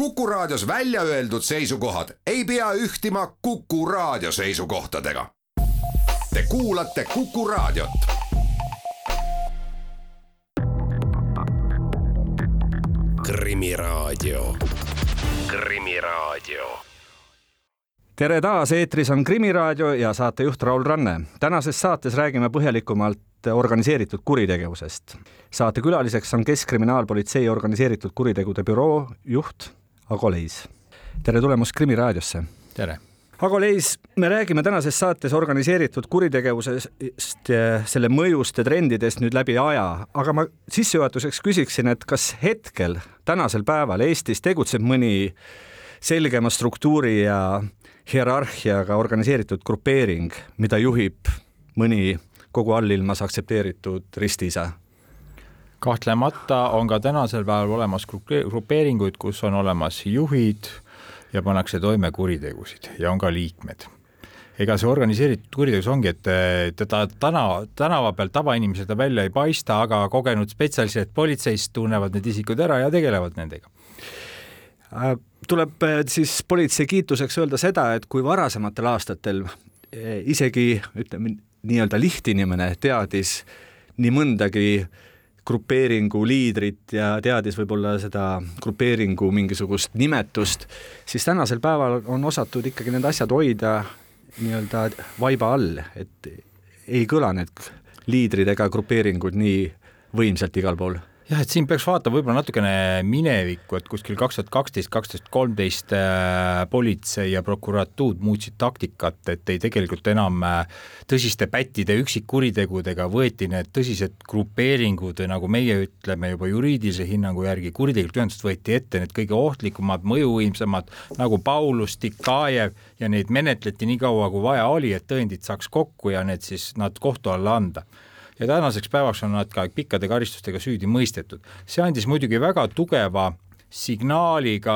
Kuku Raadios välja öeldud seisukohad ei pea ühtima Kuku Raadio seisukohtadega. Te kuulate Kuku Raadiot. krimiraadio, Krimiraadio tere taas, eetris on Krimiraadio ja saatejuht Raul Ranne. tänases saates räägime põhjalikumalt organiseeritud kuritegevusest. saate külaliseks on Keskkriminaalpolitsei organiseeritud kuritegude büroo juht Ago Leis. tere tulemast Krimiraadiosse. tere Ago Leis, me räägime tänases saates organiseeritud kuritegevusest, selle mõjust ja trendidest nüüd läbi aja, aga ma sissejuhatuseks küsiksin, et kas hetkel, tänasel päeval Eestis tegutseb mõni selgema struktuuri ja hierarhiaga organiseeritud grupeering, mida juhib mõni kogu allilmas aktsepteeritud ristiisa? Kahtlemata on ka tänasel päeval olemas grupeeringuid, kus on olemas juhid ja pannakse toime kuritegusid ja on ka liikmed. ega see organiseeritud kuritegevus ongi, et teda täna, tänava peal tavainimesed ta välja ei paista, aga kogenud spetsialistid politseist tunnevad need isikud ära ja tegelevad nendega äh, tuleb äh, siis politsei kiituseks öelda seda, et kui varasematel aastatel äh, isegi ütleme, nii-öelda lihtinimene teadis nii mõndagi grupeeringu liidrit ja teadis võib-olla seda grupeeringu mingisugust nimetust, siis tänasel päeval on osatud ikkagi need asjad hoida nii-öelda vaiba all, et ei kõla need liidrid ega grupeeringud nii võimsalt igal pool jah, et siin peaks vaatama võib-olla natukene minevikku, et kuskil kaks tuhat kaksteist, kaks tuhat kolmteist äh, politsei ja prokuratuur muutsid taktikat, et ei tegelikult enam äh, tõsiste pättide üksikkuritegudega võeti need tõsised grupeeringud, nagu meie ütleme juba juriidilise hinnangu järgi, kuritegelikult ühendust võeti ette need kõige ohtlikumad, mõjuvõimsamad nagu Paulus, Tikajev ja neid menetleti nii kaua, kui vaja oli, et tõendid saaks kokku ja need siis nad kohtu alla anda ja tänaseks päevaks on nad ka pikkade karistustega süüdi mõistetud. see andis muidugi väga tugeva signaaliga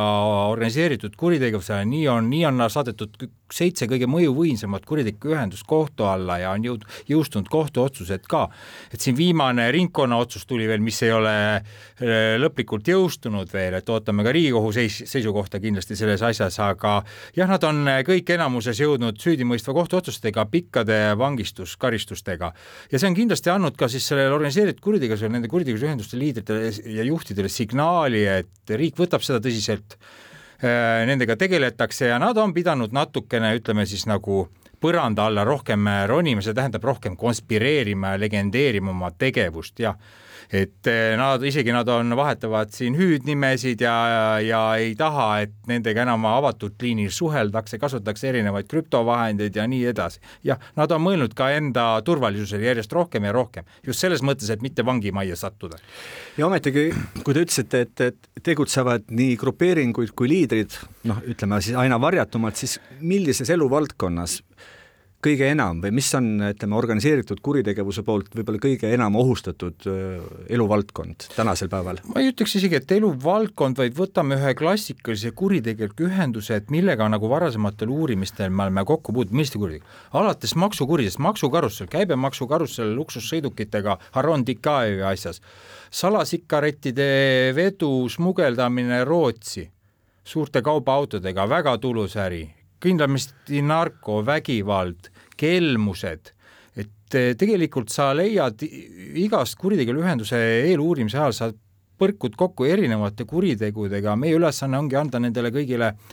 organiseeritud kuritegevusele, nii on, nii on saadetud seitse kõige mõjuvõimsamat kuritegelikku ühendust kohtu alla ja on jõud-, jõustunud kohtuotsused ka. et siin viimane ringkonnaotsus tuli veel, mis ei ole äh, lõplikult jõustunud veel, et ootame ka Riigikohu seis, seisukohta kindlasti selles asjas, aga jah, nad on kõik enamuses jõudnud süüdimõistva kohtuotsustega pikkade vangistuskaristustega ja see on kindlasti andnud ka siis sellele organiseeritud kuritegevusele, nende kuritegevusühenduste liidritele ja juhtidele signaali, et riik võtab seda tõsiselt. Äh, nendega tegeletakse ja nad on pidanud natukene, ütleme siis nagu põranda alla rohkem ronima, see tähendab rohkem konspireerima ja legendeerima oma tegevust ja et eh, nad isegi nad on, vahetavad siin hüüdnimesid ja, ja, ja ei taha, et nendega enam avatud liinil suheldakse, kasutatakse erinevaid krüptovahendeid ja nii edasi. jah, nad on mõelnud ka enda turvalisusele järjest rohkem ja rohkem, just selles mõttes, et mitte vangimajja sattuda. ja ometigi, kui te ütlesite, et, et tegutsevad nii grupeeringuid kui liidrid, noh, ütleme siis aina varjatumalt, siis millises eluvaldkonnas kõige enam või mis on, ütleme, organiseeritud kuritegevuse poolt võib-olla kõige enam ohustatud eluvaldkond tänasel päeval? ma ei ütleks isegi, et eluvaldkond, vaid võtame ühe klassikalise kuritegeliku ühenduse, et millega nagu varasematel uurimistel me oleme kokku puutunud, milliste kuritegu, alates maksukuridest, maksukarussell, käibemaksukarussell luksussõidukitega, Haron Dikaevi asjas, salasikarettide vedu, smugeldamine Rootsi suurte kaubaautodega, väga tulus äri, kindlasti narko, vägivald, kelmused, et eh, tegelikult sa leiad igast kuritegevuse ühenduse eeluurimise ajal, sa põrkud kokku erinevate kuritegudega, meie ülesanne ongi anda nendele kõigile eh,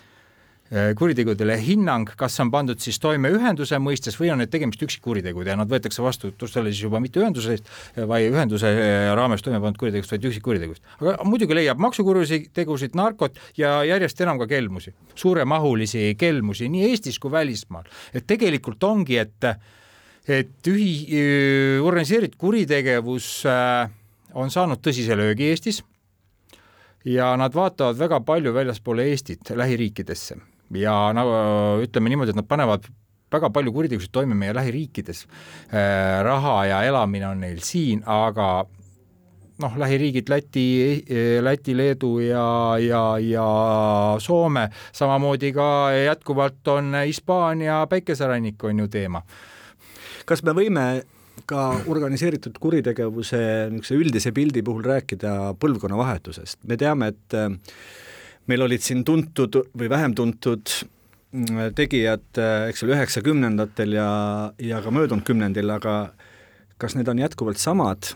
kuritegudele hinnang, kas on pandud siis toime ühenduse mõistes või on need tegemist üksikkuritegude ja nad võetakse vastutusele siis juba mitte ühenduse eest, vaid ühenduse eh, raames toime pandud kuritegevust, vaid üksikkuritegevust. aga muidugi leiab maksukuritegusid, narkot ja järjest enam ka kelmusi, suuremahulisi kelmusi nii Eestis kui välismaal. et tegelikult ongi, et et ühi-, organiseeritud kuritegevus äh, on saanud tõsise löögi Eestis ja nad vaatavad väga palju väljaspoole Eestit, lähiriikidesse ja nagu ütleme niimoodi, et nad panevad väga palju kuritegusid toime meie lähiriikides. Äh, raha ja elamine on neil siin, aga noh, lähiriigid Läti, Läti, Leedu ja, ja, ja Soome, samamoodi ka jätkuvalt on Hispaania päikeserannik on ju teema kas me võime ka organiseeritud kuritegevuse niisuguse üldise pildi puhul rääkida põlvkonnavahetusest, me teame, et meil olid siin tuntud või vähem tuntud mm, tegijad, eks ole, üheksakümnendatel ja, ja ka möödunud kümnendil, aga kas need on jätkuvalt samad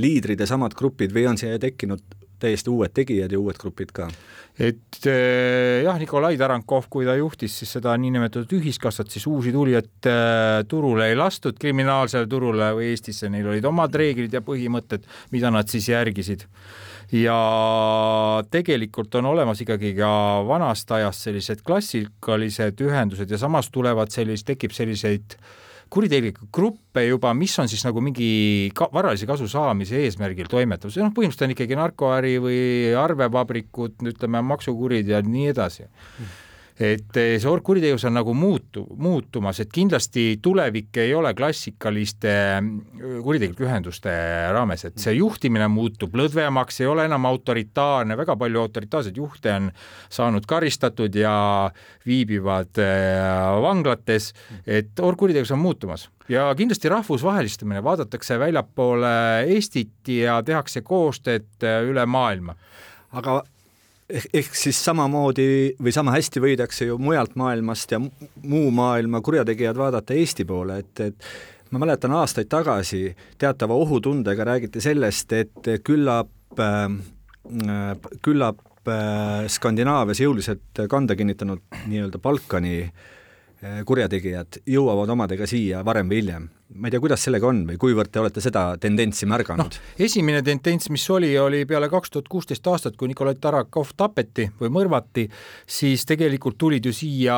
liidrid ja samad grupid või on siia tekkinud täiesti uued tegijad ja uued grupid ka? et eh, jah, Nikolai Tarankov, kui ta juhtis siis seda niinimetatud ühiskassat, siis uusi tulijaid eh, turule ei lastud, kriminaalsele turule või Eestisse, neil olid omad reeglid ja põhimõtted, mida nad siis järgisid. Ja tegelikult on olemas ikkagi ka vanast ajast sellised klassikalised ühendused ja samas tulevad sellised, tekib selliseid kuritegelikke gruppe juba, mis on siis nagu mingi ka, varalise kasu saamise eesmärgil toimetav, see noh, põhimõtteliselt on ikkagi narkoäri või arvevabrikud, ütleme, maksukurid ja nii edasi. Mm et eh, see kuritegevus on nagu muutu, muutumas, et kindlasti tulevik ei ole klassikaliste mm, kuritegelike ühenduste raames, et see juhtimine muutub lõdvemaks, ei ole enam autoritaarne, väga palju autoritaarseid juhte on saanud karistatud ja viibivad eh, vanglates, et orgkuritegevus on muutumas ja kindlasti rahvusvahelistumine, vaadatakse väljapoole Eestit ja tehakse koostööd eh, üle maailma. aga ehk siis samamoodi või sama hästi võidakse ju mujalt maailmast ja muu maailma kurjategijad vaadata Eesti poole, et, et ma mäletan aastaid tagasi teatava ohutundega räägiti sellest, et küllap äh,, küllap äh, Skandinaavias jõuliselt kanda kinnitanud nii-öelda Balkani äh, kurjategijad jõuavad omadega siia varem või hiljem ma ei tea, kuidas sellega on või kuivõrd te olete seda tendentsi märganud no,? esimene tendents, mis oli, oli peale kaks tuhat kuusteist aastat, kui Nikolai Tarakov tapeti või mõrvati, siis tegelikult tulid ju siia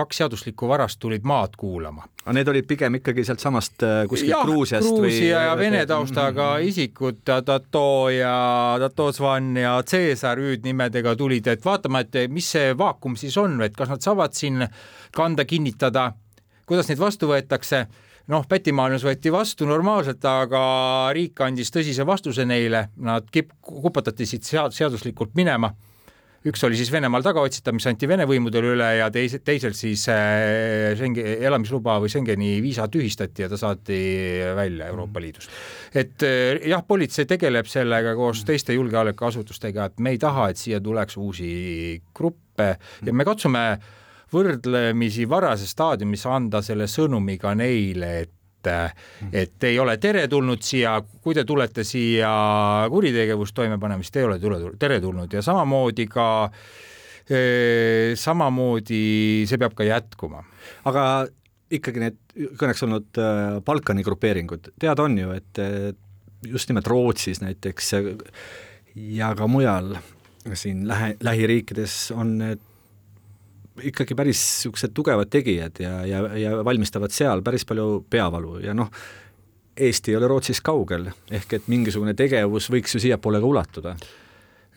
kaks seaduslikku varast tulid maad kuulama. aga need olid pigem ikkagi sealtsamast äh, kuskilt Jah, Gruusiast Gruusia või? Gruusia ja Vene taustaga -hmm. isikud, Tato ja Tato Svan ja Caesar hüüdnimedega tulid, et vaatame, et mis see vaakum siis on, et kas nad saavad siin kanda kinnitada, kuidas neid vastu võetakse noh, pätimaailmas võeti vastu normaalselt, aga riik andis tõsise vastuse neile, nad kip-, kupatati siit sead-, seaduslikult minema. üks oli siis Venemaal tagaotsitav, mis anti Vene võimudele üle ja teise, teisel siis äh, Schengen, elamisluba või Schengeni viisa tühistati ja ta saati välja Euroopa Liidust. et äh, jah, politsei tegeleb sellega koos teiste julgeolekuasutustega, et me ei taha, et siia tuleks uusi gruppe. Ja me katsume äh, võrdlemisi varases staadiumis anda selle sõnumi ka neile, et et ei ole teretulnud siia, kui te tulete siia kuritegevust toime panema, siis te ei ole teretulnud ja samamoodi ka eh, samamoodi see peab ka jätkuma. aga ikkagi need kõneks olnud äh, Balkani grupeeringud, teada on ju, et just nimelt Rootsis näiteks ja ka mujal siin lähe, lähiriikides on need ikkagi päris niisugused tugevad tegijad ja, ja, ja valmistavad seal päris palju peavalu ja noh, Eesti ei ole Rootsist kaugel, ehk et mingisugune tegevus võiks ju siiapoole ka ulatuda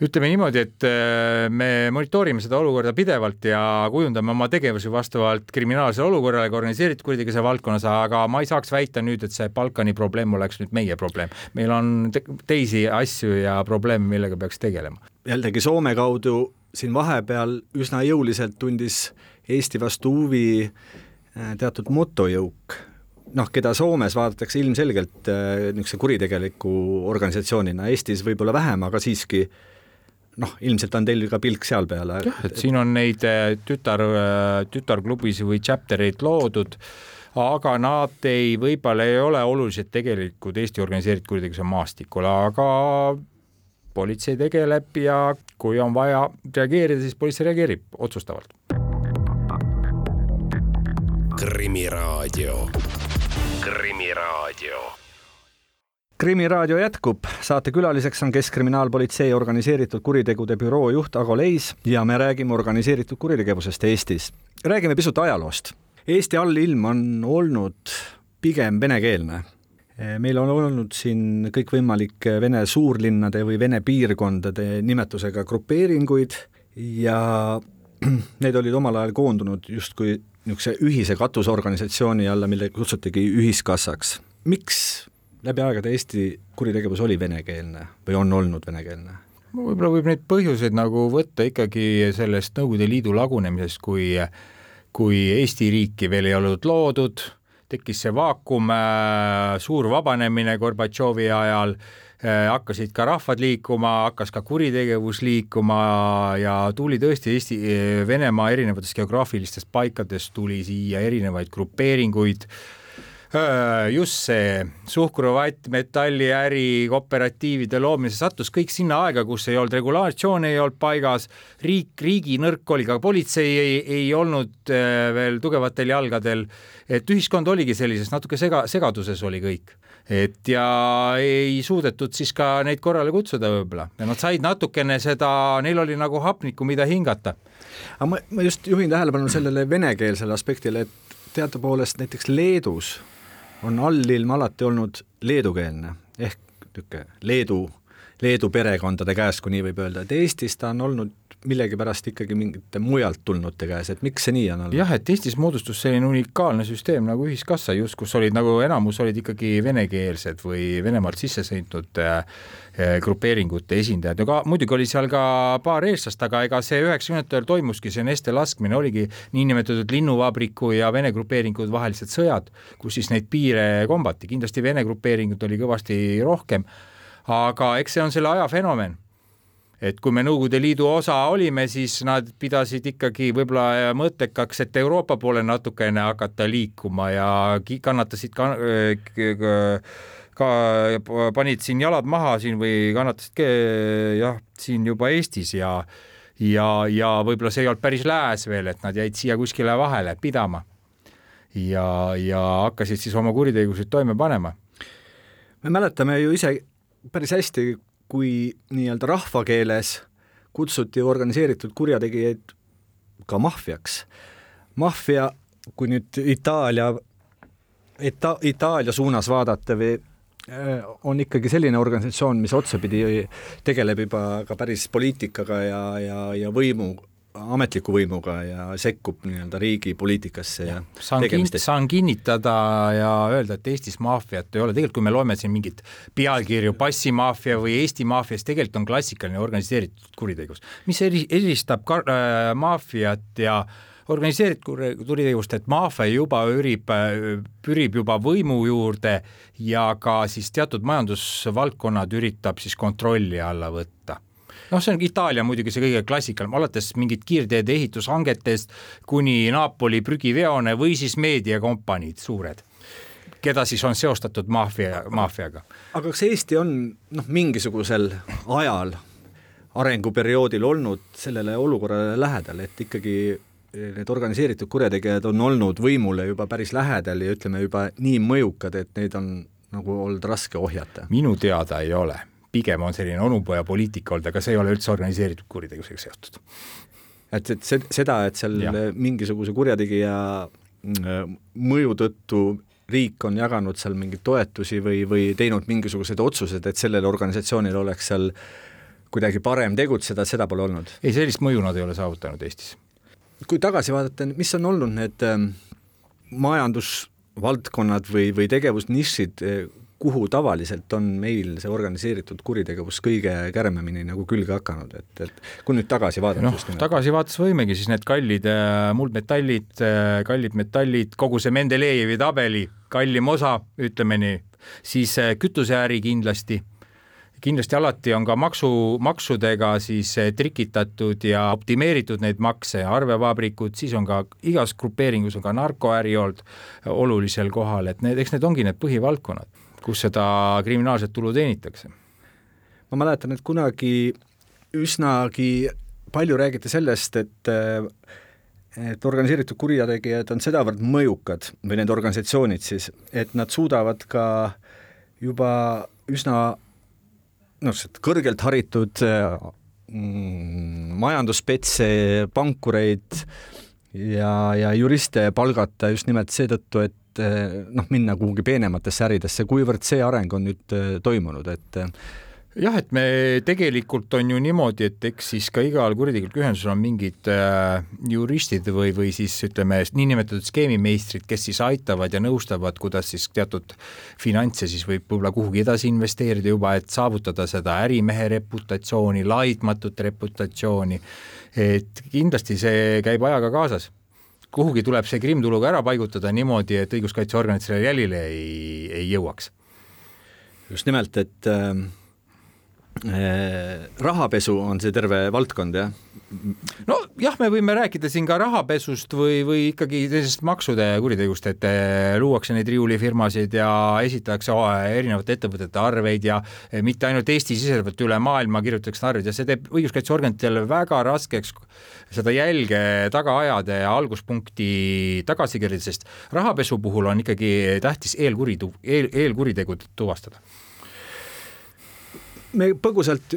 ütleme niimoodi, et äh, me monitoorime seda olukorda pidevalt ja kujundame oma tegevusi vastavalt kriminaalsele olukorrale ka organiseeritud kuritegevuse valdkonnas, aga ma ei saaks väita nüüd, et see Balkani probleem oleks nüüd meie probleem. meil on te teisi asju ja probleeme, millega peaks tegelema. jällegi Soome kaudu siin vahepeal üsna jõuliselt tundis Eesti vastu huvi äh, teatud motojõuk, noh, keda Soomes vaadatakse ilmselgelt äh, niisuguse kuritegeliku organisatsioonina, Eestis võib-olla vähem, aga siiski noh, ilmselt on teil ka pilk seal peale. jah, et siin on neid äh, tütar, tütarklubisid või chapter eid loodud, aga nad ei, võib-olla ei ole oluliselt tegelikud Eesti organiseeritud kuritegevuse maastikul, aga politsei tegeleb ja kui on vaja reageerida, siis politsei reageerib otsustavalt. krimiraadio, Krimiraadio. krimiraadio jätkub, saatekülaliseks on Keskkriminaalpolitsei organiseeritud kuritegude büroo juht Ago Leis ja me räägime organiseeritud kuritegevusest Eestis. räägime pisut ajaloost. Eesti allilm on olnud pigem venekeelne meil on olnud siin kõikvõimalike Vene suurlinnade või Vene piirkondade nimetusega grupeeringuid ja need olid omal ajal koondunud justkui niisuguse ühise katusorganisatsiooni alla, mille kutsutigi ühiskassaks. miks läbi aegade Eesti kuritegevus oli venekeelne või on olnud venekeelne? võib-olla võib neid põhjuseid nagu võtta ikkagi sellest Nõukogude Liidu lagunemisest, kui kui Eesti riiki veel ei olnud loodud tekkis see vaakum, äh, suur vabanemine Gorbatšovi ajal, hakkasid ka rahvad liikuma, hakkas ka kuritegevus liikuma ja tuli tõesti Eesti, Venemaa erinevatest geograafilistest paikadest tuli siia erinevaid grupeeringuid Äh, just see suhkruvatt, metalliäri, kooperatiivide loomine, see sattus kõik sinna aega, kus ei olnud regulatsioone, ei olnud paigas, riik, riigi nõrk oli, ka politsei ei, ei olnud veel tugevatel jalgadel, et ühiskond oligi sellises natuke sega, segaduses oli kõik. Et ja ei suudetud siis ka neid korrale kutsuda võib-olla. Ja nad said natukene seda, neil oli nagu hapnikku, mida hingata. aga ma, ma just juhin tähelepanu sellele venekeelsele aspektile, et teadupoolest näiteks Leedus on allilm alati olnud leedukeelne ehk niisugune Leedu, Leedu perekondade käes, kui nii võib öelda, et Eestis ta on olnud millegipärast ikkagi mingite mujalt tulnute käes, et miks see nii on olnud? jah, et Eestis moodustus selline unikaalne süsteem nagu ühiskassa just, kus olid nagu enamus olid ikkagi venekeelsed või Venemaalt sisse sõitnud äh, grupeeringute esindajad, no ka muidugi oli seal ka paar eestlast, aga ega see üheksakümnendatel toimuski see neste laskmine, oligi niinimetatud linnuvabriku ja vene grupeeringud vahelised sõjad, kus siis neid piire kombati, kindlasti vene grupeeringut oli kõvasti rohkem, aga eks see on selle aja fenomen et kui me Nõukogude Liidu osa olime, siis nad pidasid ikkagi võib-olla mõttekaks, et Euroopa poole natukene hakata liikuma ja kannatasid ka, ka panid siin jalad maha siin või kannatasid jah, siin juba Eestis ja ja, ja võib-olla see ei olnud päris lääs veel, et nad jäid siia kuskile vahele pidama. ja, ja hakkasid siis oma kuritegusid toime panema. me mäletame ju ise päris hästi, kui nii-öelda rahvakeeles kutsuti organiseeritud kurjategijaid ka maffiaks. maffia, kui nüüd Itaalia, Ita-, Itaalia suunas vaadata või äh, on ikkagi selline organisatsioon, mis otsapidi tegeleb juba ka päris poliitikaga ja, ja, ja võimu ametliku võimuga ja sekkub nii-öelda riigi poliitikasse ja, ja saan, kin saan kinnitada ja öelda, et Eestis maffiat ei ole, tegelikult kui me loeme siin mingit pealkirju passimaffia või Eesti maffia, siis tegelikult on klassikaline organiseeritud kuritegevus. mis eri, eristab ka, äh, maffiat ja organiseeritud kuritegevust, et maffia juba ürib, pürib juba võimu juurde ja ka siis teatud majandusvaldkonnad üritab siis kontrolli alla võtta noh, see on Itaalia muidugi see kõige klassikalisem, alates mingit kiirteede ehitushangetest kuni Napoli prügiveone või siis meediakompaniid suured keda siis on seostatud maffia, maffiaga. aga kas Eesti on noh, mingisugusel ajal, arenguperioodil olnud sellele olukorrale lähedal, et ikkagi need organiseeritud kurjategijad on olnud võimule juba päris lähedal ja ütleme juba nii mõjukad, et neid on nagu olnud raske ohjata? minu teada ei ole pigem on selline onupojapoliitika olnud, aga see ei ole üldse organiseeritud kuritegevusega seotud. et, et seda, et seal ja. mingisuguse kurjategija mm, mõju tõttu riik on jaganud seal mingeid toetusi või, või teinud mingisugused otsused, et sellel organisatsioonil oleks seal kuidagi parem tegutseda, seda pole olnud? ei, sellist mõju nad ei ole saavutanud Eestis. kui tagasi vaadata, mis on olnud need ähm, majandusvaldkonnad või, või tegevusnišid, kuhu tavaliselt on meil see organiseeritud kuritegevus kõige kärmemini nagu külge hakanud, et, et kui nüüd tagasi vaadata noh, tagasivaates võimegi siis need kallid äh, muldmetallid, äh, kallid metallid, kogu see Mendelejevi tabeli kallim osa, ütleme nii, siis äh, kütuseäri kindlasti. Kindlasti alati on ka maksu, maksudega siis trikitatud ja optimeeritud neid makse, arvevabrikud, siis on ka igas grupeeringus on ka narkoäri olnud olulisel kohal, et need, eks need ongi need põhivaldkonnad kus seda kriminaalset tulu teenitakse. ma mäletan, et kunagi üsnagi palju räägiti sellest, et et organiseeritud kurjategijad on sedavõrd mõjukad või need organisatsioonid siis, et nad suudavad ka juba üsna noh, kõrgelt haritud mm, majanduspetse, pankureid ja, ja juriste palgata just nimelt seetõttu, et et eh, noh, minna kuhugi peenematesse äridesse, kuivõrd see areng on nüüd eh, toimunud, et eh, jah, et me tegelikult on ju niimoodi, et eks siis ka igal kuritegelikul ühendusel on mingid äh, juristid või, või siis ütleme, niinimetatud skeemimeistrid, kes siis aitavad ja nõustavad, kuidas siis teatud finantse siis võib võib-olla kuhugi edasi investeerida juba, et saavutada seda ärimehe reputatsiooni, laitmatut reputatsiooni. et kindlasti see käib ajaga kaasas kuhugi tuleb see krimmtulu ka ära paigutada niimoodi, et õiguskaitseorganid sellele jälile ei, ei jõuaks. just nimelt, et äh, rahapesu on see terve valdkond, jah? nojah, me võime rääkida siin ka rahapesust või, või ikkagi sellisest maksude kuritegust, et eh, luuakse neid riiulifirmasid ja esitatakse erinevate ettevõtete arveid ja mitte ainult Eesti-siseselt, üle maailma kirjutatakse arveid ja see teeb õiguskaitseorganitele väga raskeks seda jälge taga ajada ja alguspunkti tagasi kerida, sest rahapesu puhul on ikkagi tähtis eelkuritu-, eel, eelkuritegud tuvastada. Me põgusalt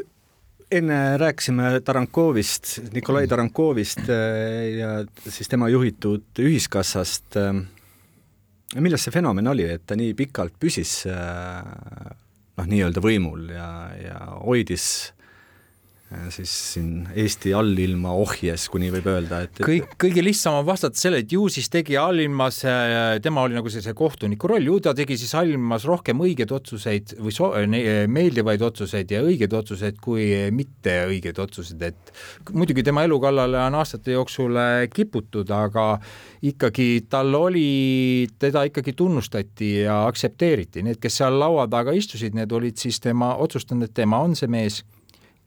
enne rääkisime Tarankovist, Nikolai mhm. Tarankovist äh, ja siis tema juhitud Ühiskassast. Äh, milles see fenomen oli, et ta nii pikalt püsis äh, noh, nii-öelda võimul ja, ja hoidis siis siin Eesti allilma ohjes, kui nii võib öelda, et, et kõik, kõige lihtsam on vastata sellele, et ju siis tegi allilmas, tema oli nagu sellise kohtuniku roll, ju ta tegi siis allilmas rohkem õigeid otsuseid või so-, meeldivaid otsuseid ja õigeid otsuseid kui mitte õigeid otsuseid, et muidugi tema elu kallale on aastate jooksul kiputud, aga ikkagi tal oli, teda ikkagi tunnustati ja aktsepteeriti, need, kes seal laua taga istusid, need olid siis tema otsustanud, et tema on see mees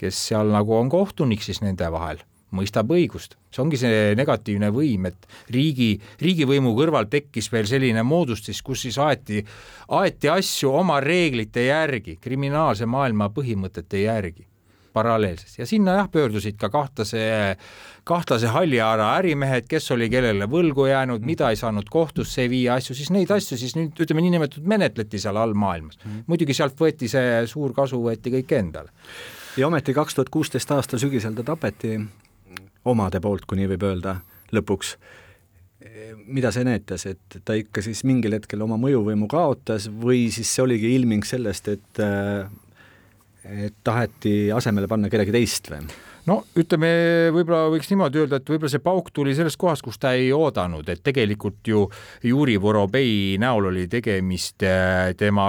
kes seal nagu on kohtunik siis nende vahel, mõistab õigust. see ongi see negatiivne võim, et riigi, riigivõimu kõrval tekkis veel selline moodustis, kus siis aeti, aeti asju oma reeglite järgi, kriminaalse maailma põhimõtete järgi paralleelselt ja sinna jah, pöördusid ka kahtlase, kahtlase halli ära ärimehed, kes oli kellele võlgu jäänud, mida ei saanud kohtusse viia asju, siis neid asju siis nüüd ütleme niinimetatud menetleti seal all maailmas. Mhm. muidugi sealt võeti see suur kasu, võeti kõik endale ja ometi kaks tuhat kuusteist aasta sügisel ta tapeti omade poolt, kui nii võib öelda, lõpuks. mida see näitas, et ta ikka siis mingil hetkel oma mõjuvõimu kaotas või siis see oligi ilming sellest, et et taheti asemele panna kedagi teist või? No ütleme, võib-olla võiks niimoodi öelda, et võib-olla see pauk tuli sellest kohast, kus ta ei oodanud, et tegelikult ju Juri Vorobei näol oli tegemist äh, tema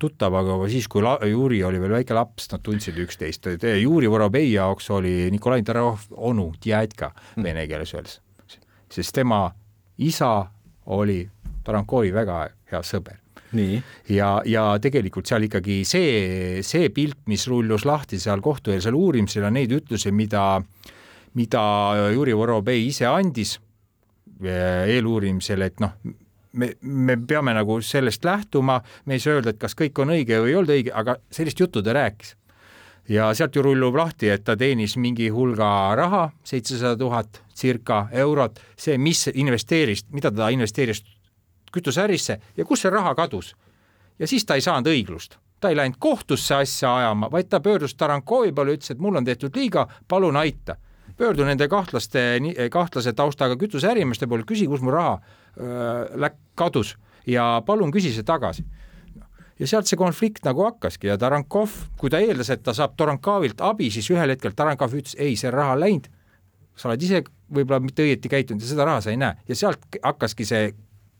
tuttavaga siis, kui Juri oli veel väike laps, nad tundsid üksteist. Juri Vorobei jaoks oli Nikolai Tarov onu, djädka hmm. vene keeles öeldes, sest tema isa oli Tarankovi väga hea sõber ja, ja tegelikult seal ikkagi see, see pilt, mis rullus lahti seal kohtueelsel uurimisel ja neid ütlusi, mida, mida Juri Vorobei ise andis eh, eeluurimisel, et noh, me, me peame nagu sellest lähtuma, me ei saa öelda, et kas kõik on õige või ei olnud õige, aga sellist juttu ta rääkis. ja sealt ju rullub lahti, et ta teenis mingi hulga raha, seitsesada tuhat circa eurot, see, mis investeeris, mida ta investeeris kütuseärisse ja kus see raha kadus. ja siis ta ei saanud õiglust, ta ei läinud kohtusse asja ajama, vaid ta pöördus Tarankovi poole, ütles, et mul on tehtud liiga, palun aita. pöördu nende kahtlaste, kahtlase taustaga kütuseärimeeste poole, küsi, kus mu raha läk-, kadus. Ja palun küsi see tagasi. Ja sealt see konflikt nagu hakkaski ja Tarankov, kui ta eeldas, et ta saab Tarankovilt abi, siis ühel hetkel Tarankov ütles, ei, see raha läinud, sa oled ise võib-olla mitte õieti käitunud ja seda raha sa ei näe. Ja sealt hakkaski see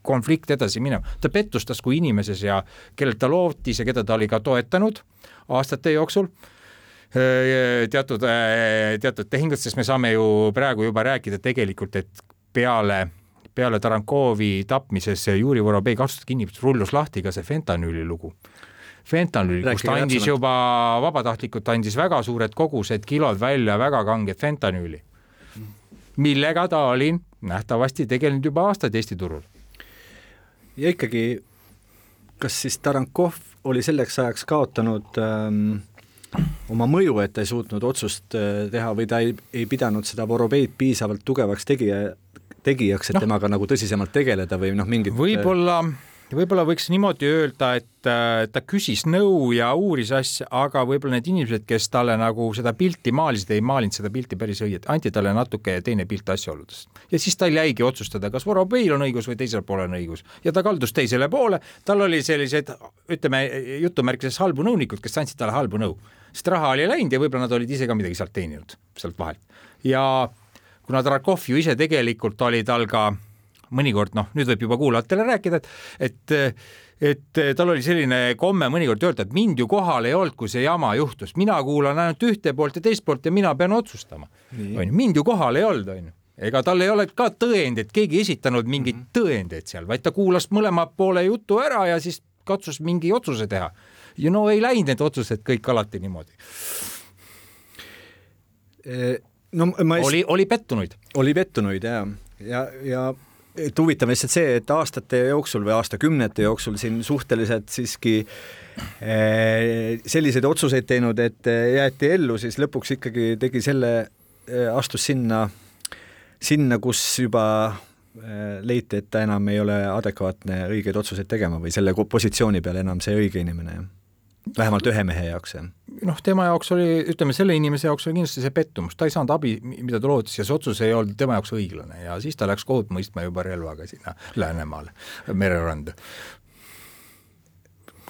konflikt edasi minema. ta pettustas kui inimeses ja kellelt ta lootis ja keda ta oli ka toetanud aastate jooksul teatud, teatud tehingud, sest me saame ju praegu juba rääkida tegelikult, et peale, peale Tarankovi tapmises Juri Vorobei kasutas inimesed rullus lahti ka see fentanüüli lugu. fentanüüli, kus ta andis juba vabatahtlikult, andis väga suured kogused, kilod välja, väga kanget fentanüüli, millega ta oli nähtavasti tegelenud juba aastaid Eesti turul ja ikkagi, kas siis Tarankov oli selleks ajaks kaotanud ähm, oma mõju, et ta ei suutnud otsust äh, teha või ta ei, ei pidanud seda Vorobeid piisavalt tugevaks tegija, tegijaks, et no. temaga nagu tõsisemalt tegeleda või noh, mingit võib-olla äh, võib-olla võiks niimoodi öelda, et äh, ta küsis nõu ja uuris asja, aga võib-olla need inimesed, kes talle nagu seda pilti maalisid, ei maalinud seda pilti päris õieti, anti talle natuke teine pilt asjaoludest. ja siis tal jäigi otsustada, kas Vorobeil on õigus või teisel poolel on õigus ja ta kaldus teisele poole, tal oli sellised, ütleme jutumärkides halbu nõunikud, kes andsid talle halbu nõu, sest raha oli läinud ja võib-olla nad olid ise ka midagi sealt teeninud, sealt vahelt. ja kuna Trakov ju ise tegelikult oli tal ka mõnikord noh, nüüd võib juba kuulajatele rääkida, et, et et tal oli selline komme mõnikord öelda, et mind ju kohal ei olnud, kui see jama juhtus, mina kuulan ainult ühte poolt ja teist poolt ja mina pean otsustama. onju, mind ju kohal ei olnud, onju ega tal ei ole ka tõendeid, keegi ei esitanud mingeid mm -hmm. tõendeid seal, vaid ta kuulas mõlema poole jutu ära ja siis katsus mingi otsuse teha ja no ei läinud need otsused kõik alati niimoodi. no ma ei... oli, oli pettunuid. oli pettunuid ja, ja, ja et huvitav on lihtsalt see, et aastate jooksul või aastakümnete jooksul siin suhteliselt siiski eh, selliseid otsuseid teinud, et jäeti ellu, siis lõpuks ikkagi tegi selle, eh, astus sinna, sinna, kus juba eh, leiti, et ta enam ei ole adekvaatne õigeid otsuseid tegema või selle positsiooni peal enam see õige inimene, jah vähemalt ühe mehe jaoks, jah? noh, tema jaoks oli, ütleme selle inimese jaoks oli kindlasti see pettumus, ta ei saanud abi, mida ta lootis ja see otsus ei olnud tema jaoks õiglane ja siis ta läks kohut mõistma juba relvaga sinna Läänemaale, mereranda.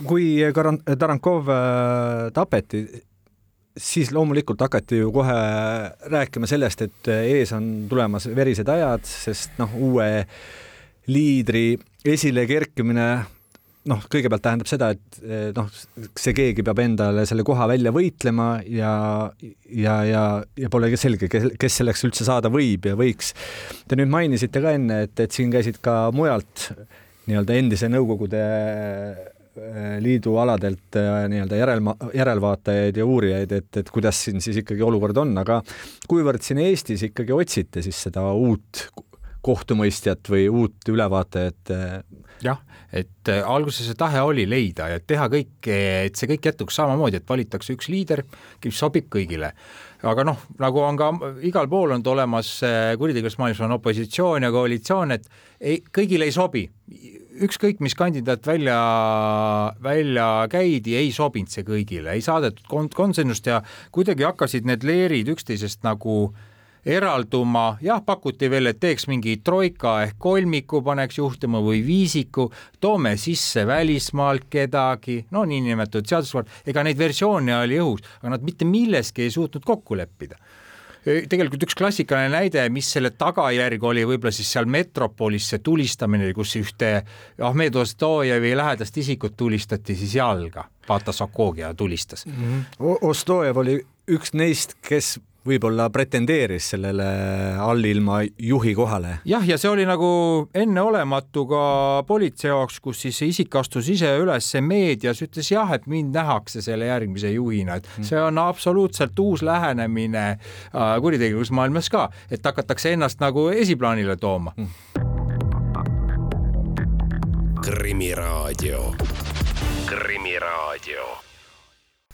kui Karan-, Tarankov äh, tapeti, siis loomulikult hakati ju kohe rääkima sellest, et ees on tulemas verised ajad, sest noh, uue liidri esile kerkimine noh, kõigepealt tähendab seda, et eh, noh, see keegi peab endale selle koha välja võitlema ja, ja, ja, ja pole selge, kes selleks üldse saada võib ja võiks. Te nüüd mainisite ka enne, et, et siin käisid ka mujalt nii-öelda endise Nõukogude eh, Liidu aladelt eh, nii-öelda järelma, järelvaatajaid ja uurijaid, et, et kuidas siin siis ikkagi olukord on, aga kuivõrd siin Eestis ikkagi otsite siis seda uut kohtumõistjat või uut ülevaatajat? jah, et äh, alguses see tahe oli leida ja teha kõik, et see kõik jätkuks samamoodi, et valitakse üks liider, kes sobib kõigile. aga noh, nagu on ka igal pool on olemas äh, kuritegevus maailmas on opositsioon ja koalitsioon, et ei, kõigile ei sobi ükskõik, mis kandidaat välja, välja käidi, ei sobinud see kõigile, ei saadetud konsensust ja kuidagi hakkasid need leerid üksteisest nagu äh, eralduma, jah, pakuti veel, et teeks mingi troika ehk kolmiku paneks juhtima või viisiku, toome sisse välismaalt kedagi, no niinimetatud seadusvald, ega neid versioone oli õhus, aga nad mitte milleski ei suutnud kokku leppida. Tegelikult üks klassikaline näide, mis selle tagajärg oli võib-olla siis seal metropolis see tulistamine, kus ühte Ahmed Ostojevi lähedast isikut tulistati siis jalga, Patas Okogia tulistas. Mm. -hmm. Ostojev oli üks neist, kes võib-olla pretendeeris sellele allilma juhi kohale. jah, ja see oli nagu enneolematu ka politsei jaoks, kus siis see isik astus ise üles meedias, ütles jah, et mind nähakse selle järgmise juhina, et mm. see on absoluutselt uus lähenemine äh, kuritegevusmaailmas ka, et hakatakse ennast nagu esiplaanile tooma. Mm.. krimiraadio, Krimiraadio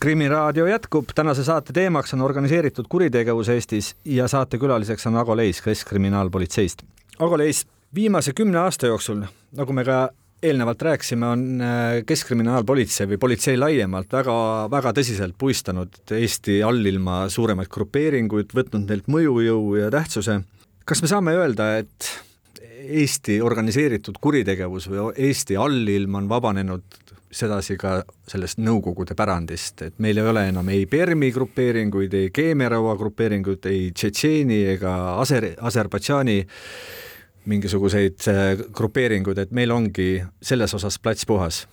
krimiraadio jätkub, tänase saate teemaks on organiseeritud kuritegevus Eestis ja saatekülaliseks on Ago Leis Keskkriminaalpolitseist. Ago Leis, viimase kümne aasta jooksul, nagu me ka eelnevalt rääkisime, on äh, Keskkriminaalpolitsei või politsei laiemalt väga-väga tõsiselt puistanud Eesti allilma suuremaid grupeeringuid, võtnud neilt mõjujõu ja tähtsuse. kas me saame öelda, et Eesti organiseeritud kuritegevus või Eesti allilm on vabanenud sedasi ka sellest Nõukogude pärandist, et meil ei ole enam ei Permi grupeeringuid, ei Keemiaraua grupeeringuid, ei Tšetšeeni ega Aser-, Aserbaidžaani mingisuguseid äh, grupeeringuid, et meil ongi selles osas plats puhas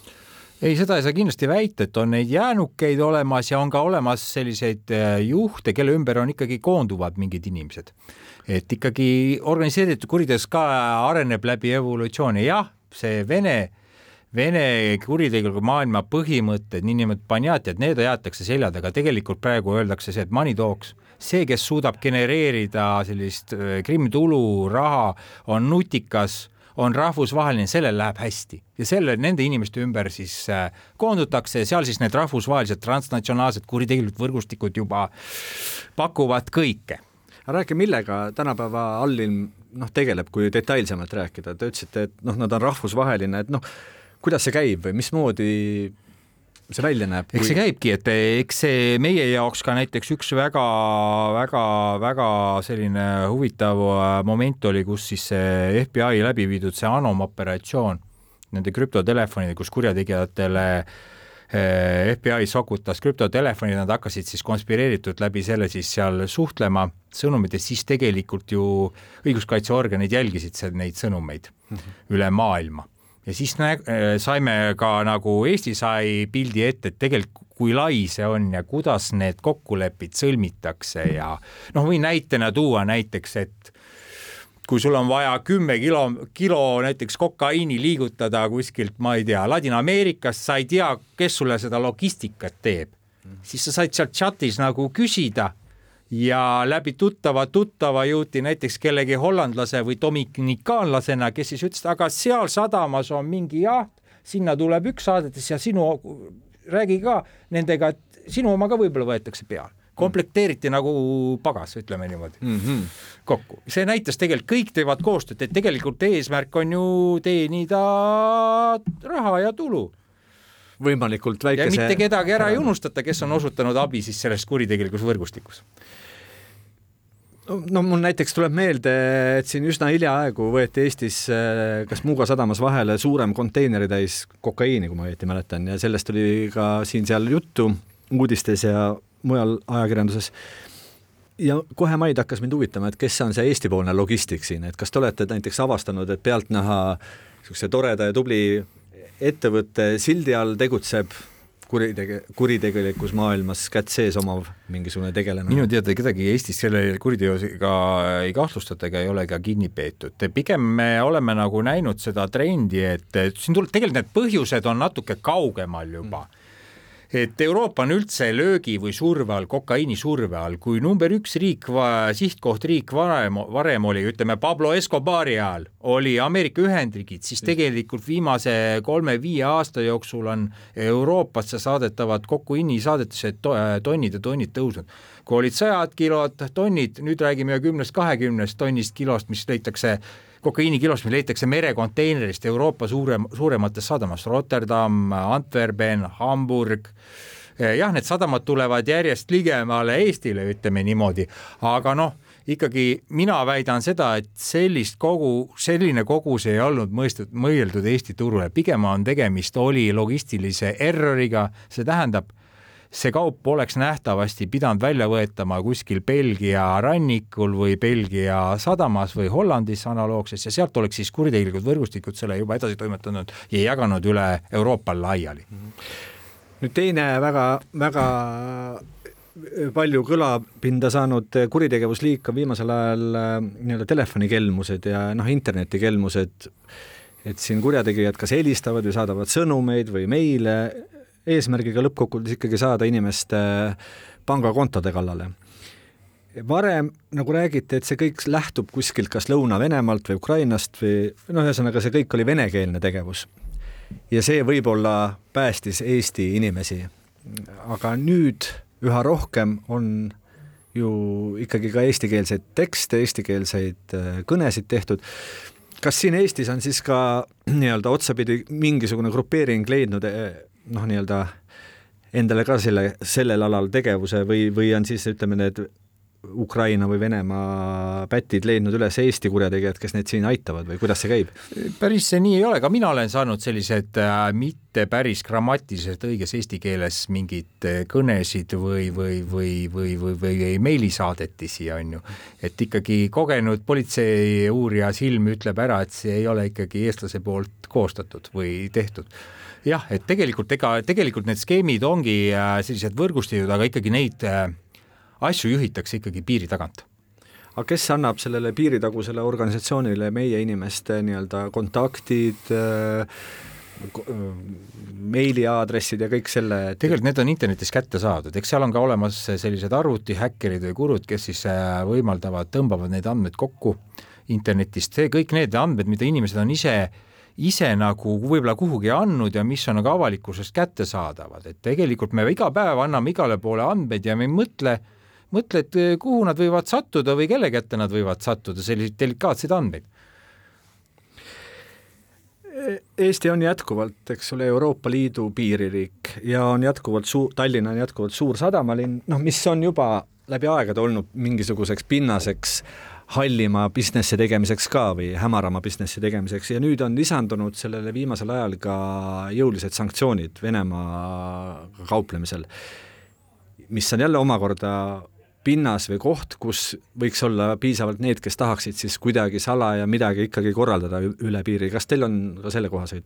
ei, seda ei saa kindlasti väita, et on neid jäänukeid olemas ja on ka olemas selliseid äh, juhte, kelle ümber on ikkagi koonduvad mingid inimesed. et ikkagi organiseeritud kuritegevus ka areneb läbi evolutsiooni, jah, see Vene äh, Vene kuritegeliku maailma põhimõtted, niinimetatud panjatjad, need aetakse selja taga, tegelikult praegu öeldakse see, et money talks, see, kes suudab genereerida sellist äh, krimmitulu, raha, on nutikas, on rahvusvaheline, sellel läheb hästi. Ja selle, nende inimeste ümber siis äh, koondutakse ja seal siis need rahvusvahelised transnatsionaalsed kuritegelikud võrgustikud juba pakuvad kõike. Rääkige, millega tänapäeva allilm noh, tegeleb, kui detailsemalt rääkida, te ütlesite, et noh, nad on rahvusvaheline, et noh, kuidas see käib või mismoodi see välja näeb? eks see käibki, et eks see meie jaoks ka näiteks üks väga-väga-väga selline huvitav äh, moment oli, kus siis see FBI läbi viidud see Anom operatsioon, nende krüptotelefonide, kus kurjategijatele äh, FBI sokutas krüptotelefonid, nad hakkasid siis konspireeritud läbi selle siis seal suhtlema sõnumid ja siis tegelikult ju õiguskaitseorganid jälgisid seal neid sõnumeid mm -hmm. üle maailma ja siis nä-, äh, saime ka nagu Eesti sai pildi ette, et tegelikult kui lai see on ja kuidas need kokkulepped sõlmitakse ja noh, võin näitena tuua näiteks, et kui sul on vaja kümme kilo, kilo näiteks kokaiini liigutada kuskilt, ma ei tea, Ladina-Ameerikast, sa ei tea, kes sulle seda logistikat teeb, siis sa said sealt chatis nagu küsida ja läbi tuttava tuttava jõuti näiteks kellegi hollandlase või dominikaanlasena, kes siis ütles, aga seal sadamas on mingi jaht, sinna tuleb üks saadetis ja sinu, räägi ka nendega, et sinu oma ka võib-olla võetakse peale komplekteeriti nagu pagas, ütleme niimoodi mm -hmm. kokku. see näitas tegelikult, kõik teevad koostööd, et tegelikult eesmärk on ju teenida raha ja tulu võimalikult väikese. ja mitte kedagi ära ei unustata, kes on osutanud abi siis selles kuritegelikus võrgustikus no mul näiteks tuleb meelde, et siin üsna hiljaaegu võeti Eestis äh, kas Muuga sadamas vahele suurem konteineritäis kokaiini, kui ma õieti mäletan, ja sellest oli ka siin-seal juttu uudistes ja mujal ajakirjanduses. ja kohe maid hakkas mind huvitama, et kes on see Eesti-poolne logistik siin, et kas te olete näiteks avastanud, et pealtnäha niisuguse toreda ja tubli ettevõtte sildi all tegutseb kuritege-, kuritegelikus maailmas kätt sees omav mingisugune tegelane? minu teada kedagi Eestis selle kuriteosega ei kahtlustata ega ei ole ka kinni peetud. pigem me oleme nagu näinud seda trendi, et siin tuleb, tegelikult need põhjused on natuke kaugemal juba mm et Euroopa on üldse löögi või surve all, kokaiini surve all, kui number üks riik, sihtkoht riik varem, varem oli, ütleme Pablo Escobari ajal oli Ameerika Ühendriigid, siis tegelikult viimase kolme-viie aasta jooksul on Euroopasse saadetavad kokaiini saadetised to, tonnid ja tonnid tõusnud. kui olid sajad kilod, tonnid, nüüd räägime kümnest-kahekümnest tonnist kilost, mis leitakse kokaiinikilost, mis leitakse merekonteinerist Euroopa suurem, suurematest sadamast, Rotterdam, Antwerpen, Hamburg, jah, need sadamad tulevad järjest ligemale Eestile, ütleme niimoodi, aga noh, ikkagi mina väidan seda, et sellist kogu, selline kogus ei olnud mõistet-, mõeldud Eesti turule, pigem on tegemist, oli logistilise erroriga, see tähendab see kaup oleks nähtavasti pidanud välja võetama kuskil Belgia rannikul või Belgia sadamas või Hollandis analoogses ja sealt oleks siis kuritegelikud võrgustikud selle juba edasi toimetanud ja jaganud üle Euroopa laiali. nüüd teine väga-väga palju kõlapinda saanud kuritegevusliik on viimasel ajal äh, nii-öelda telefonikelmused ja noh, internetikelmused, et siin kurjategijad kas helistavad või saadavad sõnumeid või meile eesmärgiga lõppkokkuvõttes ikkagi saada inimeste pangakontode kallale. varem nagu räägiti, et see kõik lähtub kuskilt kas Lõuna-Venemaalt või Ukrainast või noh, ühesõnaga see kõik oli venekeelne tegevus. ja see võib-olla päästis Eesti inimesi. aga nüüd üha rohkem on ju ikkagi ka eestikeelseid tekste, eestikeelseid äh, kõnesid tehtud kas siin Eestis on siis ka nii-öelda otsapidi mingisugune grupeering leidnud äh, noh, nii-öelda endale ka selle, sellel alal tegevuse või, või on siis ütleme, need Ukraina või Venemaa pätid leidnud üles Eesti kurjategijad, kes neid siin aitavad või kuidas see käib? päris see nii ei ole, ka mina olen saanud sellised äh, mitte päris grammatiliselt õiges eesti keeles mingeid äh, kõnesid või, või, või, või, või, või, meilisaadetisi, on ju. et ikkagi kogenud politseiuurija silm ütleb ära, et see ei ole ikkagi eestlase poolt koostatud või tehtud jah, et tegelikult ega tegelikult need skeemid ongi äh, sellised võrgustikud, aga ikkagi neid äh, asju juhitakse ikkagi piiri tagant. Aga kes annab sellele piiritagusele organisatsioonile meie inimeste nii-öelda kontaktid äh,, meiliaadressid ja kõik selle? Et... tegelikult need on internetis kätte saadud, eks seal on ka olemas sellised arvutihäkkerid või kurud, kes siis võimaldavad, tõmbavad neid andmeid kokku internetist, see kõik need andmed, mida inimesed on ise äh, ise nagu võib-olla kuhugi andnud ja mis on nagu avalikkusest kättesaadavad, et tegelikult me iga päev anname igale poole andmeid ja me ei mõtle, mõtle, et eh, kuhu nad võivad sattuda või kelle kätte nad võivad sattuda, selliseid delikaatseid andmeid. Eesti on jätkuvalt, eks ole, Euroopa Liidu piiririik ja on jätkuvalt suur, Tallinn on jätkuvalt suur sadamalinn, noh, mis on juba läbi aegade olnud mingisuguseks pinnaseks hallima businessi tegemiseks ka või hämarama businessi tegemiseks. Ja nüüd on lisandunud sellele viimasel ajal ka jõulised sanktsioonid Venemaaga kauplemisel, mis on jälle omakorda pinnas või koht, kus võiks olla piisavalt need, kes tahaksid siis kuidagi salaja midagi ikkagi korraldada üle piiri, kas teil on ka sellekohaseid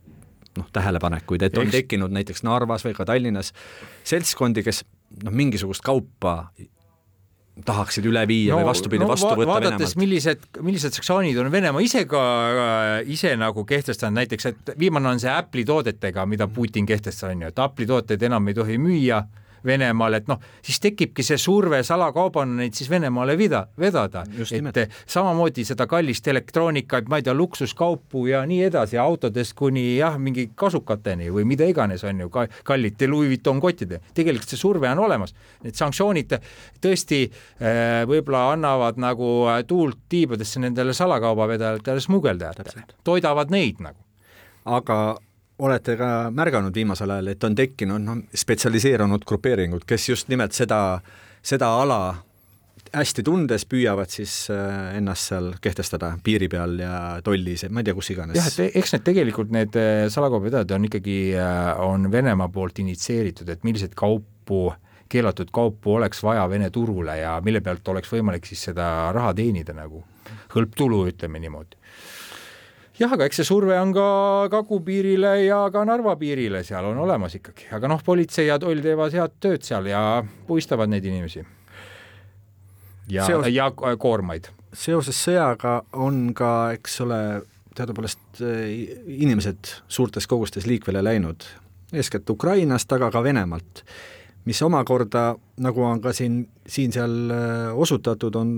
noh, tähelepanekuid, et on tekkinud näiteks Narvas või ka Tallinnas seltskondi, kes noh, mingisugust kaupa tahaksid üle viia no, või vastupidi no,, vastu võtta vaadates, Venemaalt? millised, millised sanktsioonid on Venemaa ise ka äh, ise nagu kehtestanud, näiteks et viimane on see Apple'i toodetega, mida Putin kehtestas, on ju, et Apple'i tooteid enam ei tohi müüa Venemaal, et noh, siis tekibki see surve salakaubana neid siis Venemaale vida, vedada, et samamoodi seda kallist elektroonikat, ma ei tea, luksuskaupu ja nii edasi, autodest kuni jah, mingi kasukateni või mida iganes on ju, kallite Louis Vuitton kottide, tegelikult see surve on olemas, need sanktsioonid tõesti äh, võib-olla annavad nagu äh, tuult tiibadesse nendele salakaubavedajatele, smugeldajatele, toidavad neid nagu. aga olete ka märganud viimasel ajal, et on tekkinud noh, spetsialiseerunud grupeeringud, kes just nimelt seda, seda ala hästi tundes püüavad siis äh, ennast seal kehtestada piiri peal ja tollis, ma ei tea, kus iganes. jah, et eks need tegelikult need äh, salakaubapidajad on ikkagi, äh, on Venemaa poolt initsieeritud, et milliseid kaupu, keelatud kaupu oleks vaja Vene turule ja mille pealt oleks võimalik siis seda raha teenida nagu, hõlptulu, ütleme niimoodi jah, aga eks see surve on ka kagupiirile ja ka Narva piirile, seal on olemas ikkagi, aga noh, politsei ja toll teevad head tööd seal ja puistavad neid inimesi. ja Seos..., ja koormaid. seoses sõjaga on ka, eks ole, teadupoolest eh, inimesed suurtes kogustes liikvele läinud, eeskätt Ukrainast, aga ka Venemaalt, mis omakorda, nagu on ka siin, siin-seal eh, osutatud, on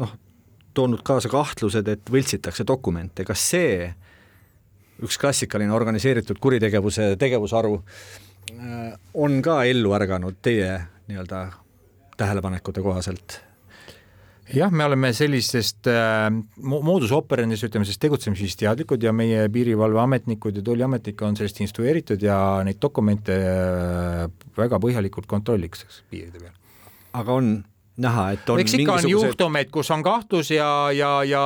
noh, toonud kaasa kahtlused, et võltsitakse dokumente, kas see, üks klassikaline organiseeritud kuritegevuse tegevusharu, äh, on ka ellu ärganud teie nii-öelda tähelepanekute kohaselt? jah, me oleme sellisest äh, moodus operandis, ütleme siis tegutsemisest teadlikud ja meie piirivalveametnikud ja tolliametnikud on sellest instrueeritud ja neid dokumente äh, väga põhjalikult kontrollitakse piiride peal. aga on näha, et on eks ikka on juhtumeid, kus on kahtlus ja, ja, ja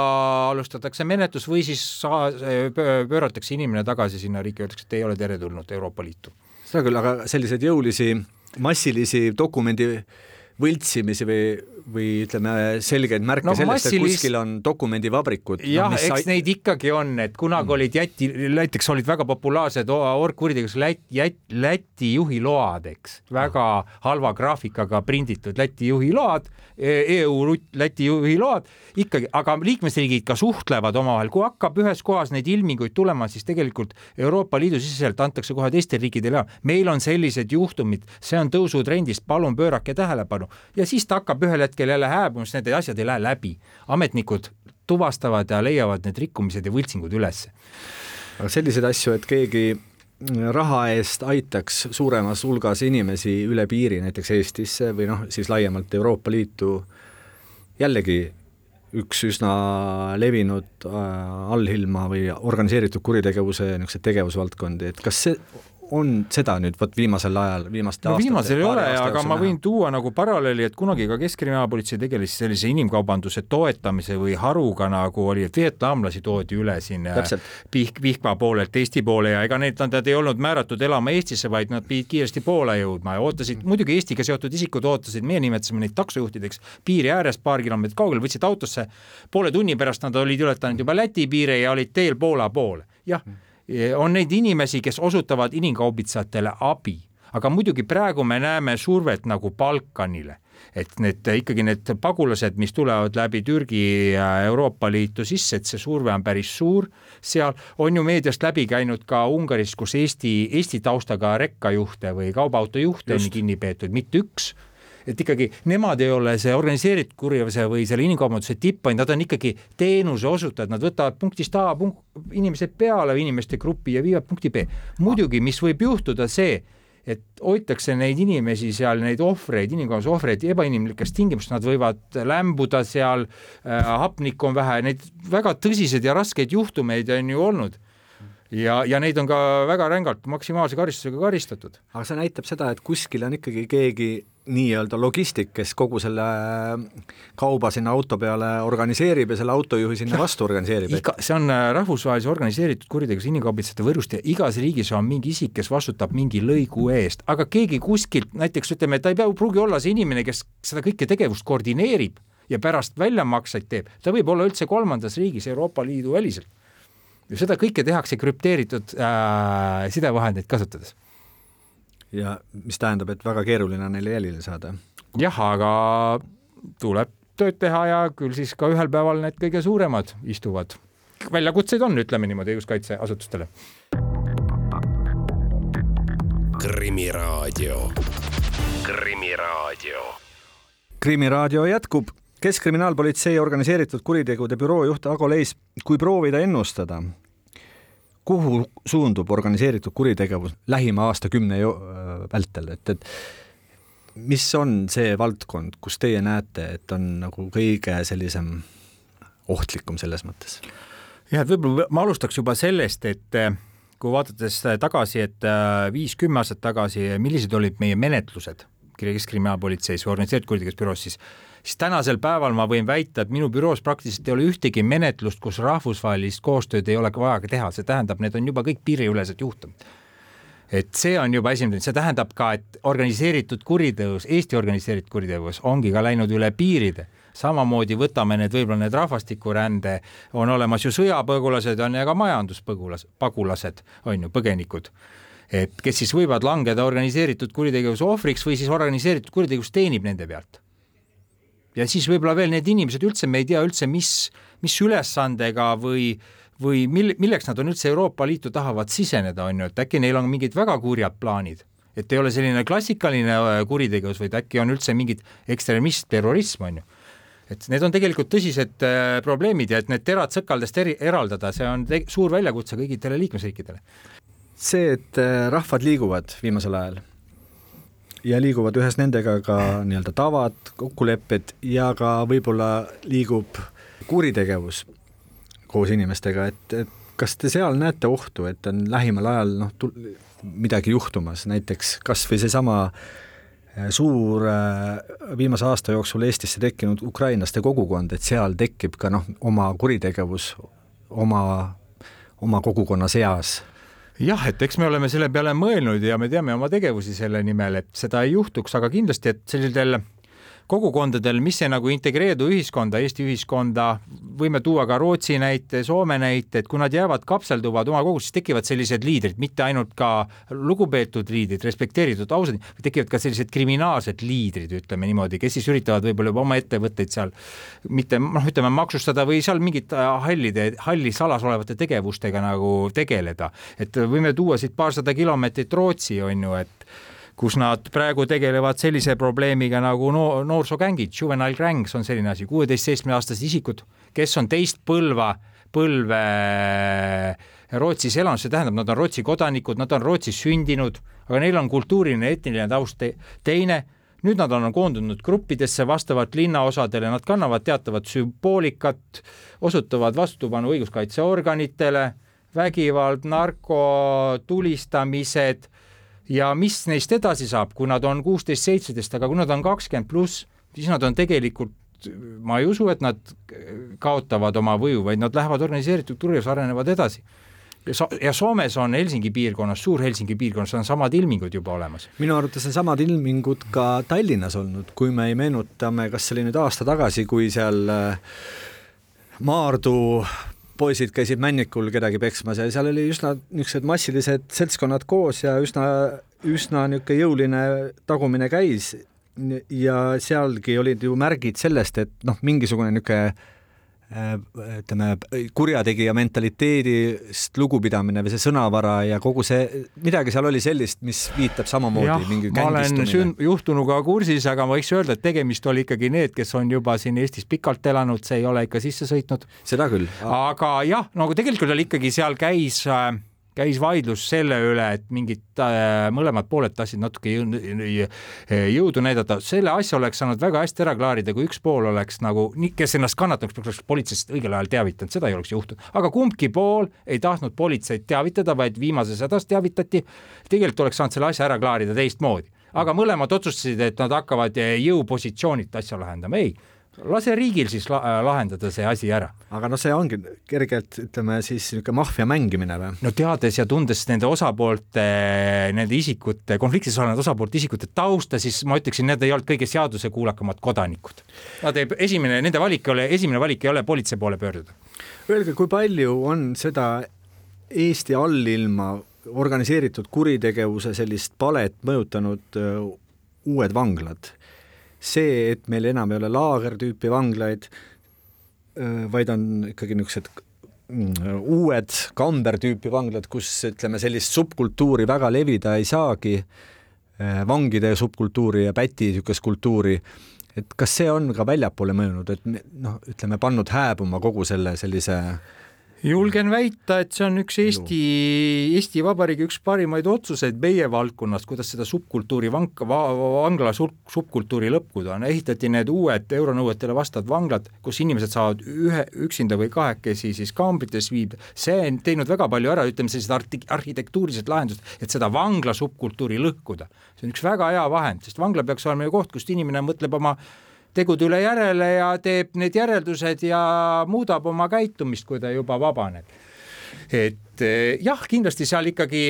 alustatakse menetlus või siis saa, pööratakse inimene tagasi sinna riiki, öeldakse, et ei ole teretulnud Euroopa Liitu. seda küll, aga selliseid jõulisi massilisi dokumendi võltsimisi või, või ütleme, selgeid märke no, sellest, et kuskil on dokumendivabrikud. Jah no,, eks sai... neid ikkagi on, et kunagi mm. olid jäti, näiteks olid väga populaarsed orgkuritegevus Läti, Läti juhiload, eks, väga ah. halva graafikaga prinditud Läti juhiload, EU Läti juhiload ikkagi, aga liikmesriigid ka suhtlevad omavahel, kui hakkab ühes kohas neid ilminguid tulema, siis tegelikult Euroopa Liidu siseselt antakse kohe teistele riikidele, meil on sellised juhtumid, see on tõusutrendis, palun pöörake tähelepanu ja siis ta hakkab ühel hetkel jälle hääbuma, sest need asjad ei lähe läbi. ametnikud tuvastavad ja leiavad need rikkumised ja võltsingud üles. aga selliseid asju, et keegi raha eest aitaks suuremas hulgas inimesi üle piiri näiteks Eestisse või noh, siis laiemalt Euroopa Liitu, jällegi üks üsna levinud äh, allilma või organiseeritud kuritegevuse niisuguseid tegevusvaldkondi, et kas see on seda nüüd vot viimasel ajal, viimastel no, viimasel ei ole, aga ma võin näha. tuua nagu paralleeli, et kunagi ka Keskkriminaalpolitsei tegeles sellise inimkaubanduse toetamise või haruga, nagu oli, et vietnamlasi toodi üle siin äh, Pihk, Pihkva poolelt Eesti poole ja ega need, nad ei olnud määratud elama Eestisse, vaid nad pidid kiiresti Poola jõudma ja ootasid, muidugi Eestiga seotud isikud ootasid, meie nimetasime neid taksojuhtideks, piiri ääres paar kilomeetrit kaugel, võtsid autosse, poole tunni pärast nad olid ületanud juba Läti piire ja olid teel Poola poole, jah mm on neid inimesi, kes osutavad inimkaubitsejatele abi, aga muidugi praegu me näeme survet nagu Balkanile. Et need ikkagi need pagulased, mis tulevad läbi Türgi Euroopa Liitu sisse, et see surve on päris suur, seal. On ju meediast läbi käinud ka Ungaris, kus Eesti, Eesti taustaga rekkajuhte või kaubaautojuhte on kinni peetud, mitte üks et ikkagi nemad ei ole see organiseeritud kurjuse või selle inimkaubanduse tipp, vaid nad on ikkagi teenuse osutajad, nad võtavad punktist A punkt, inimesed peale inimeste grupi ja viivad punkti B. muidugi, mis võib juhtuda see, et hoitakse neid inimesi seal, neid ohvreid, inimkaubanduse ohvreid ebainimlikes tingimustes, nad võivad lämbuda seal äh,, hapnikku on vähe, neid väga tõsiseid ja raskeid juhtumeid on ju olnud ja, ja neid on ka väga rängalt maksimaalse karistusega karistatud. aga see näitab seda, et kuskil on ikkagi keegi nii-öelda logistik, kes kogu selle äh, kauba sinna auto peale organiseerib ja selle autojuhi sinna vastu organiseerib. iga, see on äh, rahvusvahelise organiseeritud kuritegevuse inimkaubitsejate võrgust ja igas riigis on mingi isik, kes vastutab mingi lõigu eest, aga keegi kuskilt, näiteks ütleme, ta ei pea, pruugi olla see inimene, kes seda kõike tegevust koordineerib ja pärast väljamakseid teeb, ta võib olla üldse kolmandas riigis Euroopa Liidu väliselt. ja seda kõike tehakse krüpteeritud äh, sidevahendeid kasutades ja mis tähendab, et väga keeruline on neile jälile saada. jah, aga tuleb tööd teha ja küll siis ka ühel päeval need kõige suuremad istuvad. väljakutseid on, ütleme niimoodi õiguskaitseasutustele. krimiraadio, Krimiraadio. krimiraadio jätkub Keskkriminaalpolitsei organiseeritud kuritegude büroo juht Ago Leis, kui proovida ennustada, kuhu suundub organiseeritud kuritegevus lähima aastakümne vältel, et, et mis on see valdkond, kus teie näete, et on nagu kõige sellisem ohtlikum selles mõttes? jah, et võib-olla ma alustaks juba sellest, et eh, kui vaadates tagasi, et viis-kümme aastat tagasi, millised olid meie menetlused Keskkriminaalpolitseis või organiseeritud kuritegevuse büroos, siis siis tänasel päeval ma võin väita, et minu büroos praktiliselt ei ole ühtegi menetlust, kus rahvusvahelist koostööd ei ole vaja ka teha, see tähendab, need on juba kõik piiriülesed juhtumid et see on juba esimene, see tähendab ka, et organiseeritud kuritegevus, Eesti organiseeritud kuritegevus ongi ka läinud üle piiride. Samamoodi võtame need võib-olla need rahvastikurände, on olemas ju sõjapõgulased on ja ka majanduspõgulas, pagulased on ju, põgenikud. et kes siis võivad langeda organiseeritud kuritegevuse ohvriks või siis organiseeritud kuritegevus teenib nende pealt ja siis võib-olla veel need inimesed üldse, me ei tea üldse, mis, mis ülesandega või, või mil-, milleks nad on üldse Euroopa Liitu tahavad siseneda, on ju, et äkki neil on mingid väga kurjad plaanid. et ei ole selline klassikaline äh, kuritegevus, vaid äkki on üldse mingid ekstremism, terrorism, on ju et need on tegelikult tõsised äh, probleemid ja et need terad sõkaldest eri, eraldada, see on suur väljakutse kõigile liikmesriikidele. see, et äh, rahvad liiguvad viimasel ajal ja liiguvad ühes nendega ka nii-öelda tavad, kokkulepped ja ka võib-olla liigub kuritegevus koos inimestega, et, et kas te seal näete ohtu, et on lähimal ajal noh, midagi juhtumas, näiteks kas või seesama äh, suur äh, viimase aasta jooksul Eestisse tekkinud ukrainlaste kogukond, et seal tekib ka noh, oma kuritegevus oma, oma kogukonna seas jah, et eks me oleme selle peale mõelnud ja me teame oma tegevusi selle nimel, et seda ei juhtuks, aga kindlasti, et sellisel kogukondadel, mis ei nagu integreeru ühiskonda, Eesti ühiskonda, võime tuua ka Rootsi näite, Soome näite, et kui nad jäävad, kapselduvad oma kogus, siis tekivad sellised liidrid, mitte ainult ka lugupeetud liidrid, respekteeritud, ausad, tekivad ka sellised kriminaalsed liidrid, ütleme niimoodi, kes siis üritavad võib-olla juba oma ettevõtteid seal mitte noh, ütleme maksustada või seal mingite hallide, halli salas olevate tegevustega nagu tegeleda. et võime tuua siit paarsada kilomeetrit Rootsi on ju, et kus nad praegu tegelevad sellise probleemiga nagu noor, noorsookängid, juvenile gangs on selline asi, kuueteist-seitsmeaastased isikud, kes on teist põlva, põlve Rootsis elanud, see tähendab, nad on Rootsi kodanikud, nad on Rootsis sündinud, aga neil on kultuuriline, etniline taust teine nüüd nad on koondunud gruppidesse vastavalt linnaosadele, nad kannavad teatavat sümboolikat, osutavad vastupanu õiguskaitseorganitele, vägivald, narko, tulistamised ja mis neist edasi saab, kui nad on kuusteist, seitseteist, aga kui nad on kakskümmend pluss, siis nad on tegelikult ma ei usu, et nad kaotavad oma võju, vaid nad lähevad organiseeritud turjus, arenevad edasi ja Soomes on Helsingi piirkonnas, Suur-Helsingi piirkonnas on samad ilmingud juba olemas. minu arvates on samad ilmingud ka Tallinnas olnud, kui me meenutame, kas see oli nüüd aasta tagasi, kui seal äh, Maardu poisid käisid Männikul kedagi peksmas ja seal oli üsna niisugused massilised seltskonnad koos ja üsna, üsna niisugune jõuline tagumine käis. ja sealgi olid ju märgid sellest, et noh, mingisugune niisugune ütleme, kurjategija mentaliteedist lugupidamine või see sõnavara ja kogu see, midagi seal oli sellist, mis viitab samamoodi ja, mingi sün-, juhtunuga kursis, aga ma võiks öelda, et tegemist oli ikkagi need, kes on juba siin Eestis pikalt elanud, see ei ole ikka sisse sõitnud. seda küll. aga jah, no tegelikult oli ikkagi seal käis äh, käis vaidlus selle üle, et mingid äh, mõlemad pooled tahtsid natuke jõudu näidata, selle asja oleks saanud väga hästi ära klaarida, kui üks pool oleks nagu, kes ennast kannatanuks, oleks politseist õigel ajal teavitanud, seda ei oleks juhtunud, aga kumbki pool ei tahtnud politseid teavitada, vaid viimases hädas teavitati. tegelikult oleks saanud selle asja ära klaarida teistmoodi, aga mõlemad otsustasid, et nad hakkavad jõupositsioonilt asja lahendama, ei lase riigil siis la lahendada see asi ära. aga noh, see ongi kergelt, ütleme siis niisugune maffia mängimine või? no teades ja tundes nende osapoolte, nende isikute, konfliktis olevad osapoolte isikute tausta, siis ma ütleksin, need ei olnud kõige seadusekuulekamad kodanikud. Nad ei, esimene, nende valik ei ole, esimene valik ei ole politsei poole pöörduda. Öelge, kui palju on seda Eesti allilma organiseeritud kuritegevuse sellist palet mõjutanud uued vanglad see, et meil enam ei ole laagertüüpi vanglaid, vaid on ikkagi niisugused mm, uued kambertüüpi vanglad, kus ütleme, sellist subkultuuri väga levida ei saagi, vangide subkultuuri ja päti niisugust kultuuri, et kas see on ka väljapoole mõjunud, et noh, ütleme, pannud hääbuma kogu selle sellise äh, julgen väita, et see on üks Eesti, Eesti Vabariigi üks parimaid otsuseid meie valdkonnas, kuidas seda subkultuuri vank-, vangla subkultuuri lõpkuda on, ehitati need uued euronõuetele vastavad vanglad, kus inimesed saavad ühe, üksinda või kahekesi siis kaambrites viibida, see on teinud väga palju ära, ütleme sellised arti-, arhitektuurilised lahendused, et seda vangla subkultuuri lõhkuda. see on üks väga hea vahend, sest vangla peaks olema ju koht, kust inimene mõtleb oma tegude üle järele ja teeb need järeldused ja muudab oma käitumist, kui ta juba vabaneb. et eh, jah, kindlasti seal ikkagi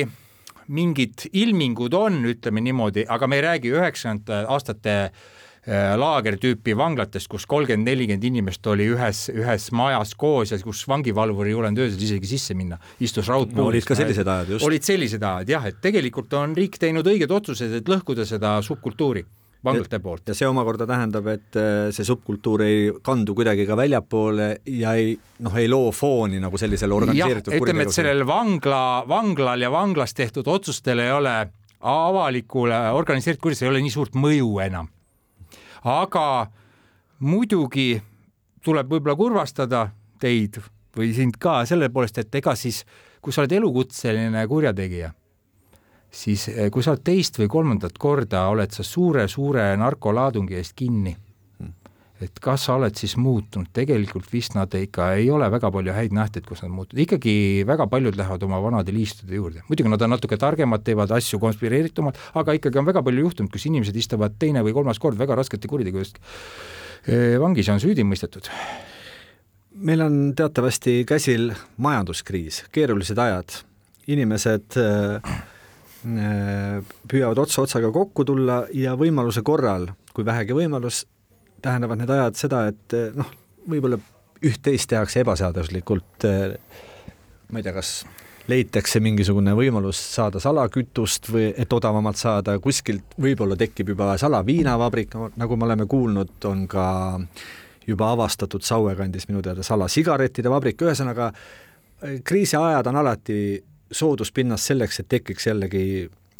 mingid ilmingud on, ütleme niimoodi, aga me ei räägi üheksakümnendate aastate eh, laagertüüpi vanglatest, kus kolmkümmend, nelikümmend inimest oli ühes, ühes majas koos ja kus vangivalvur ei julenud öösel isegi sisse minna, istus raudpuuris no,. olid ka sellised ajad just. olid sellised ajad jah, et tegelikult on riik teinud õiged otsused, et lõhkuda seda subkultuuri vanglate poolt. ja see omakorda tähendab, et äh, see subkultuur ei kandu kuidagi ka väljapoole ja ei noh, ei loo fooni nagu sellisele organiseeritud ütleme, et sellel vangla, vanglal ja vanglas tehtud otsustel ei ole avalikule organiseeritud kuritegevusele ei ole nii suurt mõju enam. aga muidugi tuleb võib-olla kurvastada teid või sind ka selle poolest, et ega siis, kui sa oled elukutseline kurjategija siis eh, kui sa oled teist või kolmandat korda, oled sa suure-suure narkolaadungi eest kinni. et kas sa oled siis muutunud, tegelikult vist nad ikka ei ole väga palju häid nähteid, kus nad muutunud, ikkagi väga paljud lähevad oma vanade liistude juurde, muidugi nad on natuke targemad, teevad asju konspireeritumalt, aga ikkagi on väga palju juhtunud, kus inimesed istuvad teine või kolmas kord väga raskete kuritegude eest eh, vangis ja on süüdi mõistetud. Meil on teatavasti käsil majanduskriis, keerulised ajad, inimesed Äh, püüavad ots otsaga kokku tulla ja võimaluse korral, kui vähegi võimalus, tähendavad need ajad seda, et äh, noh, võib-olla üht-teist tehakse ebaseaduslikult, äh, ma ei tea, kas leitakse mingisugune võimalus saada salakütust või et odavamalt saada, kuskilt võib-olla tekib juba salaviinavabrik, nagu me oleme kuulnud, on ka juba avastatud Saue kandis minu teada salasigarettide vabrik, ühesõnaga kriisiajad on alati sooduspinnas selleks, et tekiks jällegi,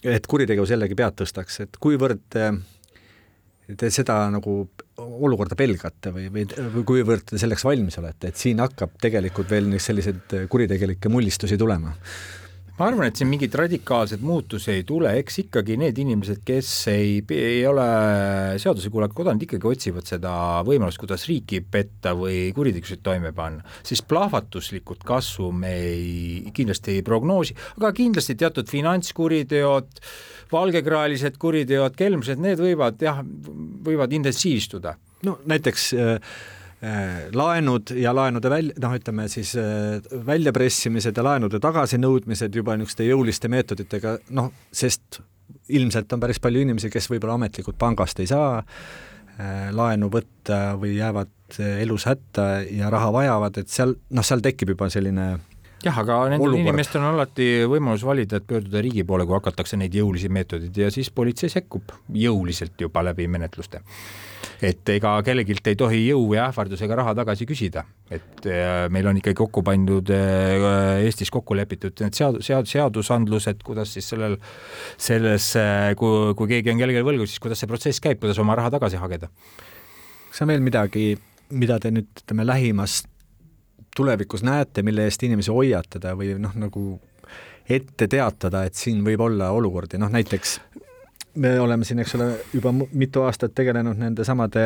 et kuritegevus jällegi pead tõstaks, et kuivõrd te seda nagu olukorda pelgate või, või, või kuivõrd te selleks valmis olete, et siin hakkab tegelikult veel selliseid kuritegelikke mullistusi tulema? Ma arvan, et siin mingeid radikaalseid muutusi ei tule, eks ikkagi need inimesed, kes ei, ei ole seadusekuulajad kodanikud, ikkagi otsivad seda võimalust, kuidas riiki petta või kuritegusid toime panna, siis plahvatuslikult kasvu me ei, kindlasti ei prognoosi, aga kindlasti teatud finantskuriteod, valgekraelised kuriteod, kelmused, need võivad jah, võivad intensiivistuda. no näiteks Äh, laenud ja laenude välja, noh, ütleme siis äh, väljapressimised ja laenude tagasinõudmised juba niisuguste jõuliste meetoditega, noh, sest ilmselt on päris palju inimesi, kes võib-olla ametlikult pangast ei saa äh, laenu võtta või jäävad elus hätta ja raha vajavad, et seal, noh, seal tekib juba selline jah, aga nendel olukord. inimestel on alati võimalus valida, et pöörduda riigi poole, kui hakatakse neid jõulisi meetodeid ja siis politsei sekkub jõuliselt juba läbi menetluste et ega kellegilt ei tohi jõu ja ähvardusega raha tagasi küsida, et äh, meil on ikkagi kokku pandud äh, Eestis kokku lepitud need sead-, sead-, seadusandlused, kuidas siis sellel, selles, äh, kui, kui keegi on kellelegi võlgu, siis kuidas see protsess käib, kuidas oma raha tagasi hageda. kas on veel midagi, mida te nüüd ütleme lähimas tulevikus näete, mille eest inimesi hoiatada või noh, nagu ette teatada, et siin võib olla olukordi, noh näiteks me oleme siin, eks ole, juba mitu aastat tegelenud nende samade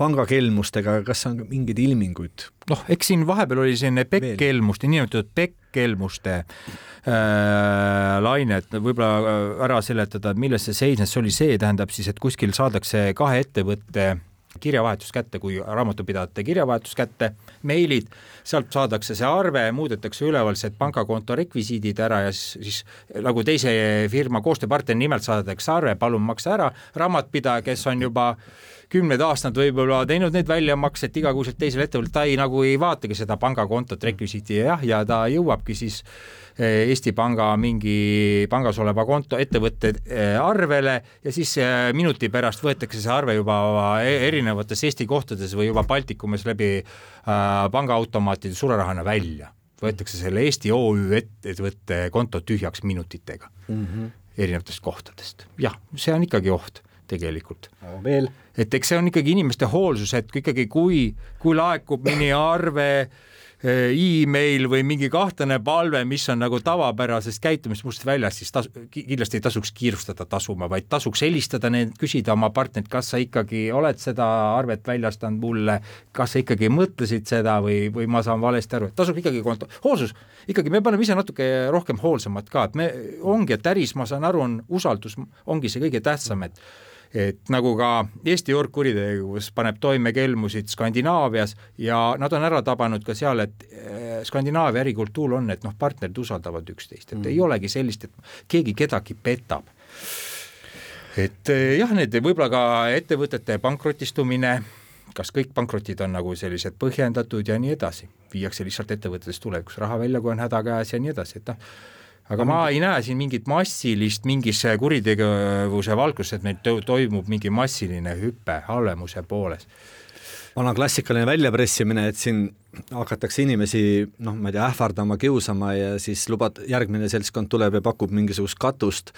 pangakelmustega, kas on mingeid ilminguid? noh, eks siin vahepeal oli selline PEK-kelmuste, niinimetatud PEK-kelmuste äh, laine, et võib-olla äh, ära seletada, milles see seisnes, see oli see, tähendab siis, et kuskil saadakse kahe ettevõtte kirjavahetus kätte, kui raamatupidajate kirjavahetus kätte, meilid, sealt saadakse see arve, muudetakse ülevalised pangakonto rekvisiidid ära ja siis, siis nagu teise firma koostööpartneri nimelt saadetakse arve, palun maksa ära, raamatpidaja, kes on juba kümneid aastaid võib-olla teinud neid väljamakseid igakuiselt teisele ettevõttele, ta ei nagu ei vaatagi seda pangakontot rekvisiiti ja jah, ja ta jõuabki siis eh, Eesti Panga mingi pangas oleva konto ettevõtte eh, arvele ja siis eh, minuti pärast võetakse see arve juba erinevates Eesti kohtades või juba Baltikumis läbi äh, pangaautomaatide sularahana välja võetakse selle Eesti OÜ ettevõtte konto tühjaks minutitega mm -hmm. erinevatest kohtadest. jah, see on ikkagi oht tegelikult no,. veel? et eks see on ikkagi inimeste hoolsus, et ikkagi, kui, kui laekub mõni arve Eh, email või mingi kahtlane palve, mis on nagu tavapärasest käitumismustrist väljas, siis tas-, kindlasti ei tasuks kiirustada tasuma, vaid tasuks helistada need, küsida oma partnerilt, kas sa ikkagi oled seda arvet väljastanud mulle, kas sa ikkagi mõtlesid seda või, või ma saan valesti aru, et tasub ikkagi kont-, hoolsus, ikkagi me paneme ise natuke rohkem hoolsamad ka, et me, ongi, et äris, ma saan aru, on usaldus, ongi see kõige tähtsam, et et nagu ka Eesti juurkuritegevus paneb toime kelmusid Skandinaavias ja nad on ära tabanud ka seal, et eh, Skandinaavia ärikultuur on, et noh, partnerid usaldavad üksteist, et mm. ei olegi sellist, et keegi kedagi petab. et eh, jah, need võib-olla ka ettevõtete pankrotistumine, kas kõik pankrotid on nagu sellised põhjendatud ja nii edasi, viiakse lihtsalt ettevõtetes tulevikus raha välja, kui on häda käes ja nii edasi, et noh, aga ma ei näe siin mingit massilist mingis kuritegevuse valguses, et meil to toimub mingi massiline hüpe halvemuse pooles. vana klassikaline väljapressimine, et siin hakatakse inimesi noh, ma ei tea, ähvardama, kiusama ja siis lubad, järgmine seltskond tuleb ja pakub mingisugust katust.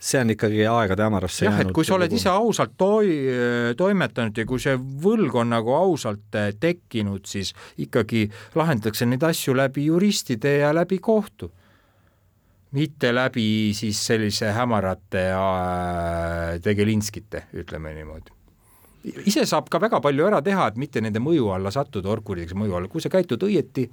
See on ikkagi aegade hämarusse jah, et kui sa oled ise ausalt toi-, toimetanud ja kui see võlg on nagu ausalt eh, tekkinud, siis ikkagi lahendatakse neid asju läbi juristide ja läbi kohtu mitte läbi siis sellise hämarate äh, tegelinskite, ütleme niimoodi. ise saab ka väga palju ära teha, et mitte nende mõju alla sattuda, orgkuritegevuse mõju alla, kui sa käitud õieti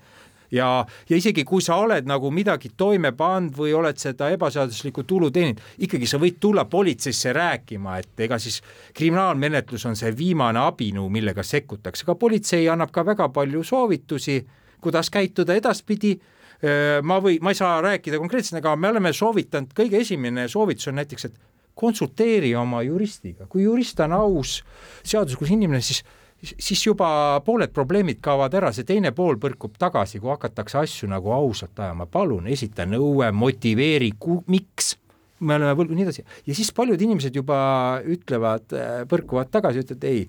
ja, ja isegi kui sa oled nagu midagi toime pannud või oled seda ebaseaduslikku tulu teeninud, ikkagi sa võid tulla politseisse rääkima, et ega siis kriminaalmenetlus on see viimane abinõu, millega sekkutakse, aga politsei annab ka väga palju soovitusi, kuidas käituda edaspidi ma või, ma ei saa rääkida konkreetselt, aga me oleme soovitanud, kõige esimene soovitus on näiteks, et konsulteeri oma juristiga, kui jurist on aus, seaduslikus inimene, siis siis juba pooled probleemid kaovad ära, see teine pool põrkub tagasi, kui hakatakse asju nagu ausalt ajama, palun esita nõue, motiveeri, miks? Me oleme võlgu, nii edasi. ja siis paljud inimesed juba ütlevad, põrkuvad tagasi, ütlevad ei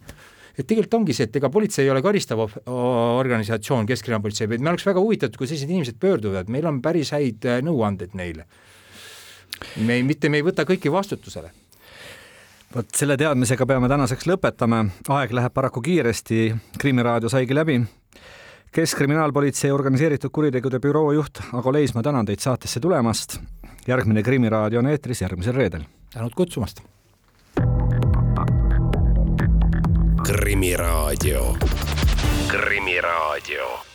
et tegelikult ongi see, et ega politsei ei ole karistav organisatsioon, Keskkriminaaalpolitsei, vaid me oleks väga huvitatud, kui sellised inimesed pöörduvad, meil on päris häid äh, nõuandeid neile. me ei, mitte me ei võta kõiki vastutusele vot selle teadmisega peame tänaseks lõpetama, aeg läheb paraku kiiresti, Krimiraadio saigi läbi. keskkriminaalpolitsei organiseeritud kuritegude büroo juht Ago Leis, ma tänan teid saatesse tulemast. järgmine Krimiraadio on eetris järgmisel reedel. tänud kutsumast Krimiraadio. krimiraadio